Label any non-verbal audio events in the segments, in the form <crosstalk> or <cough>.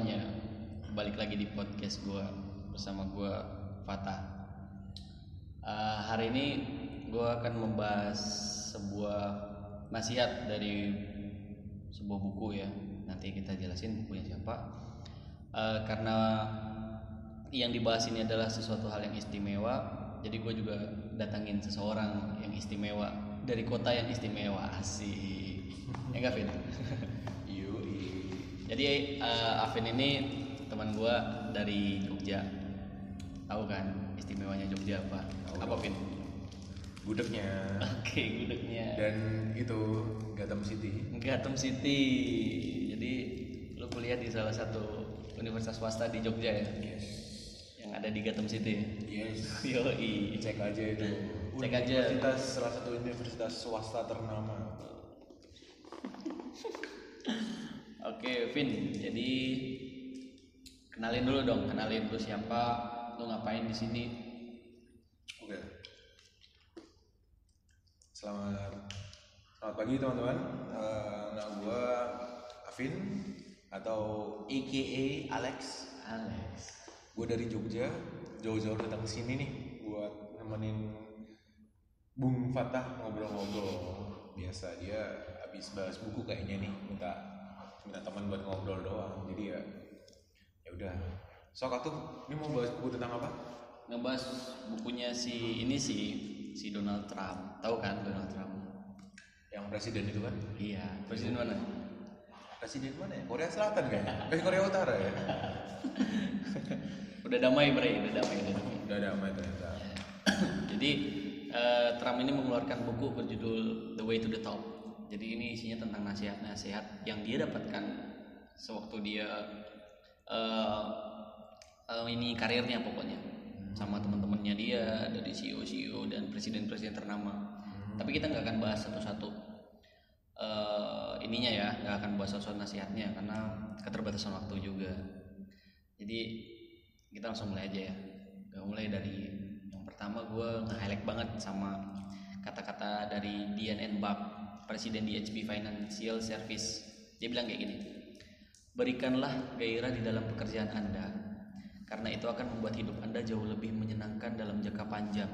semuanya Balik lagi di podcast gue Bersama gue Fatah. Eh, Hari ini gue akan membahas sebuah nasihat dari sebuah buku ya. Nanti kita jelasin bukunya siapa. Eh, Karena yang dibahas ini adalah sesuatu hal yang istimewa. Jadi gue juga datangin seseorang yang istimewa Dari kota yang istimewa Asik. Ya Fit? <laughs> Jadi eh, Afin ini teman gua dari Jogja. Tahu kan istimewanya Jogja apa? Tahu apa. Vin? Gudegnya Oke, gudegnya. dan itu Gotham City. Gotham City. Jadi lu kuliah di salah satu universitas swasta di Jogja ya, Yes. yang ada di Gotham City. Yes. <laughs> Yoi. Cek aja itu. Cek aja. Universitas salah satu universitas swasta ternama. <laughs> Oke, Vin. Jadi kenalin dulu dong, kenalin lu siapa, lu ngapain di sini. Oke. Selamat Selamat pagi teman-teman. Eh, nama gua Afin atau AKA Alex. Alex. Gue dari Jogja, jauh-jauh datang ke sini nih buat nemenin Bung Fatah ngobrol-ngobrol. Biasa dia habis bahas buku kayaknya nih, minta minta teman buat ngobrol doang. Jadi ya ya udah. Sok atuh, ini mau bahas buku tentang apa? ngebahas bukunya si ini sih si Donald Trump tahu kan Donald Trump Yang presiden itu kan? iya presiden mana Presiden mana ya? Korea Selatan kayaknya. Eh Korea Utara ya? <laughs> udah damai bre udah damai udah damai Udah damai ternyata. jadi eh, Trump ini mengeluarkan buku berjudul The Way to the Top jadi ini isinya tentang nasihat-nasihat yang dia dapatkan sewaktu dia eh, eh, ini karirnya pokoknya. Sama teman-temannya dia dari CEO CEO dan presiden-presiden ternama. Tapi kita nggak akan bahas satu-satu eh, ininya ya nggak akan bahas satu-satu nasihatnya karena keterbatasan waktu juga. Jadi kita langsung mulai aja ya. Gak mulai dari yang pertama gue nge-highlight banget sama kata-kata dari Dian N. Presiden DHB Financial Service. Dia bilang kayak gini berikanlah gairah di dalam pekerjaan anda karena itu akan membuat hidup anda jauh lebih menyenangkan dalam jangka panjang.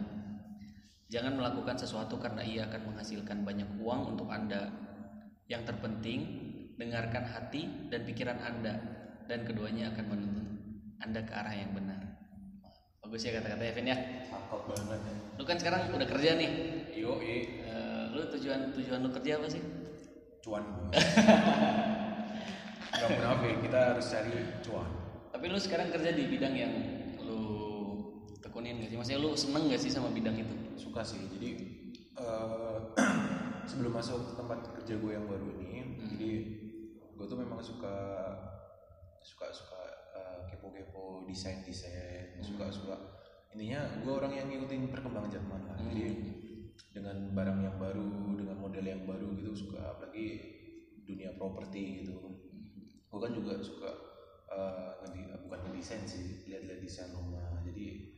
Jangan melakukan sesuatu karena ia akan menghasilkan banyak uang untuk anda. Yang terpenting dengarkan hati dan pikiran anda dan keduanya akan menuntun anda ke arah yang benar. Bagus ya kata-kata Evan ya. Cakep banget ya. lu kan sekarang udah kerja nih. Yo, Eh, lu tujuan tujuan lu kerja apa sih? Cuan. <laughs> Gak munafik, kita harus cari cuan. tapi lu sekarang kerja di bidang yang lu tekunin gak sih? Maksudnya lu seneng gak sih sama bidang itu? Suka sih, jadi eh, <clears throat> sebelum masuk ke tempat kerja gue yang baru ini, jadi gue tuh memang suka suka suka eh, kepo-kepo desain desain, suka suka. Intinya gue orang yang ngikutin perkembangan zaman lah. Jadi dengan barang yang baru, dengan model yang baru gitu suka, apalagi dunia properti gitu. Gue kan juga suka ngedi- bukan ngedesain sih, lihat-lihat desain rumah. Jadi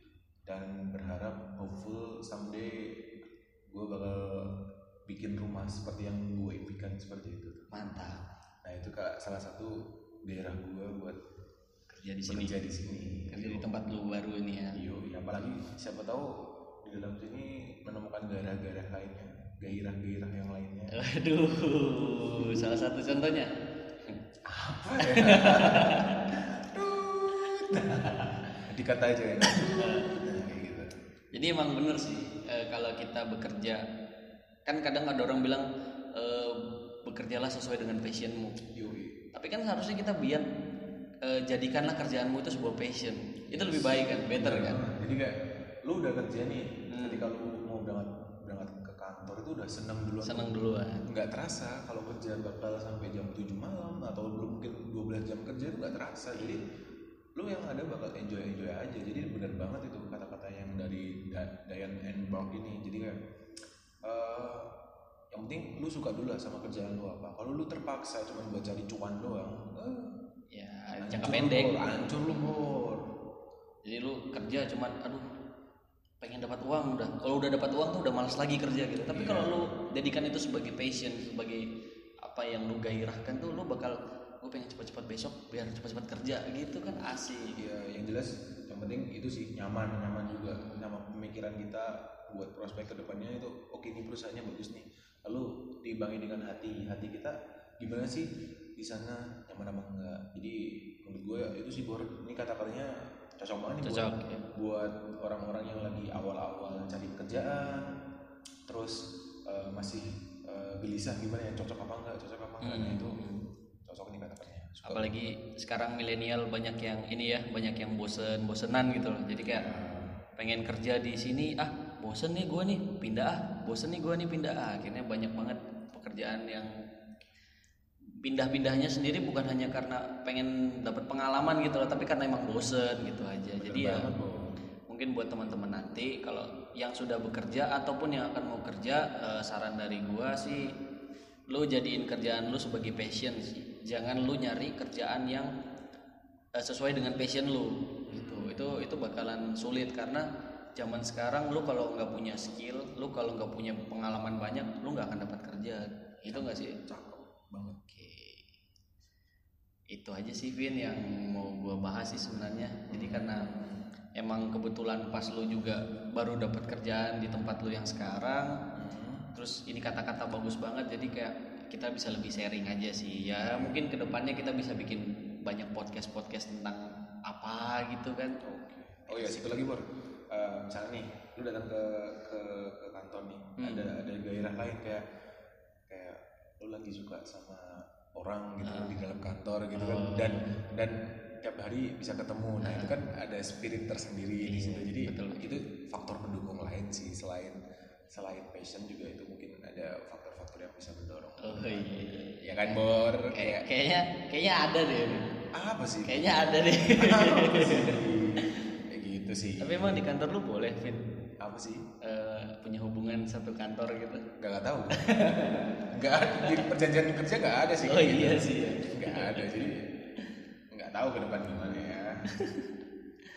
dan berharap hopeful someday gue bakal bikin rumah seperti yang gue impikan seperti itu. mantap Nah itu kak salah satu daerah gue buat kerja di sini bekerja di sini. kerja di tempat lu baru ini ya iya, apalagi siapa tahu di dalam sini menemukan gairah-gairah lainnya, gairah-gairah yang lainnya. aduh salah satu contohnya Apa ya? Dikata aja ya. Nah, gitu. Jadi emang bener sih eh, kalau kita bekerja kan kadang ada orang bilang eh, bekerjalah sesuai dengan passionmu. Yoi. Tapi kan seharusnya kita biar eh, jadikanlah kerjaanmu itu sebuah passion. Itu lebih baik kan, better kan. Jadi kayak lu udah kerja nih, ketika lu mau berangkat berangkat ke kantor itu udah seneng duluan. Seneng duluan. nggak terasa kalau kerja bakal sampai jam 7 malam atau lu mungkin 12 jam kerja itu nggak terasa jadi lu yang ada bakal enjoy enjoy aja jadi bener banget itu kata-kata yang dari Da- Diane N. Brock ini jadi kayak eh, yang penting lu suka dulu lah sama kerjaan lu apa kalau lu terpaksa cuma buat cari cuan doang eh, Ya, jangka pendek. Hancur lu bor Jadi lu kerja cuman aduh pengen dapat uang udah. Kalau udah dapat uang tuh udah malas lagi kerja gitu. Tapi kalau lu jadikan itu sebagai passion, sebagai apa yang lu gairahkan tuh lu bakal gue pengen cepat-cepat besok biar cepat-cepat kerja gitu kan asik Iya, yang jelas yang penting itu sih nyaman, nyaman juga, nyaman pemikiran kita buat prospek ke depannya itu oke nih perusahaannya bagus nih. Lalu diimbangi dengan hati, hati kita gimana sih di sana nyaman apa enggak. Jadi menurut gue itu sih Bor, ini kata-katanya cocok banget nih Cocok, buat, ya. buat orang-orang yang lagi awal-awal cari pekerjaan, terus eh, masih gelisah gimana ya cocok apa enggak, cocok apa enggak. Nah, itu cocok nih kata-katanya. Apalagi sekarang milenial banyak yang ini ya banyak yang bosen bosenan gitu loh jadi kayak pengen kerja di sini ah bosen nih gue nih pindah ah bosen nih gue nih pindah ah akhirnya banyak banget pekerjaan yang pindah-pindahnya sendiri bukan hanya karena pengen dapat pengalaman gitu loh tapi karena emang bosen gitu aja. Jadi ya Bo. mungkin buat teman-teman nanti kalau yang sudah bekerja ataupun yang akan mau kerja eh, saran dari gua sih lu jadiin kerjaan lu sebagai passion sih. Jangan lu nyari kerjaan yang eh, sesuai dengan passion lu gitu. Itu itu bakalan sulit karena zaman sekarang lu kalau nggak punya skill lu kalau nggak punya pengalaman banyak lu nggak akan dapat kerja. Itu nggak sih? Cakep banget. Itu aja sih Vin yang mau gua bahas sih sebenarnya. Jadi karena emang kebetulan pas lu juga baru dapat kerjaan di tempat lu yang sekarang. Terus ini kata-kata bagus banget jadi kayak kita bisa lebih sharing aja sih. Ya mungkin ke depannya kita bisa bikin banyak podcast-podcast tentang apa gitu kan. Oh iya, satu lagi Bor. Eh, misalnya nih, lu datang ke ke, ke kantor nih, ada ada gairah lain kayak kayak lu lagi suka sama orang gitu di dalam kantor gitu kan dan dan tiap hari bisa ketemu. Nah, itu kan ada spirit tersendiri di situ. Jadi itu faktor pendukung lain sih selain selain passion juga itu mungkin ada faktor-faktor yang bisa mendorong. Oh iya. Ya kan, Bor? Kayak, Kayak kayaknya kayaknya ada deh. Apa sih? Kayaknya ada deh. <laughs> Kayak gitu sih. Tapi emang di kantor lu boleh Vin Apa sih? eh, punya hubungan satu kantor gitu. Gak, gak tahu <laughs> Gak ada Di perjanjian kerja gak ada sih Oh iya gitu. sih ya. Gak ada Jadi Gak tahu ke depan gimana ya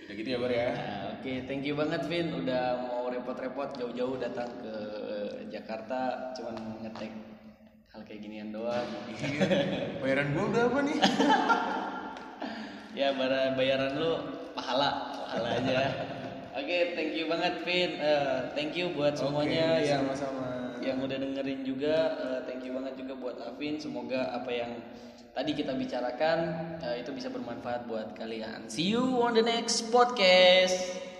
Udah gitu ya Bar ya Nah, Oke, thank you banget Vin udah mau repot-repot jauh-jauh datang ke Jakarta cuman ngetek hal kayak ginian doang. Iya Bayaran gue udah apa nih <laughs> ya bara- bayaran lu pahala, pahala aja. <laughs> Oke, thank you banget Vin. Eh, thank you buat semuanya Oke, yang sama-sama yang udah dengerin juga. Eh, thank you banget juga buat Avin. Semoga apa yang tadi kita bicarakan eh, itu bisa bermanfaat buat kalian. See you on the next podcast.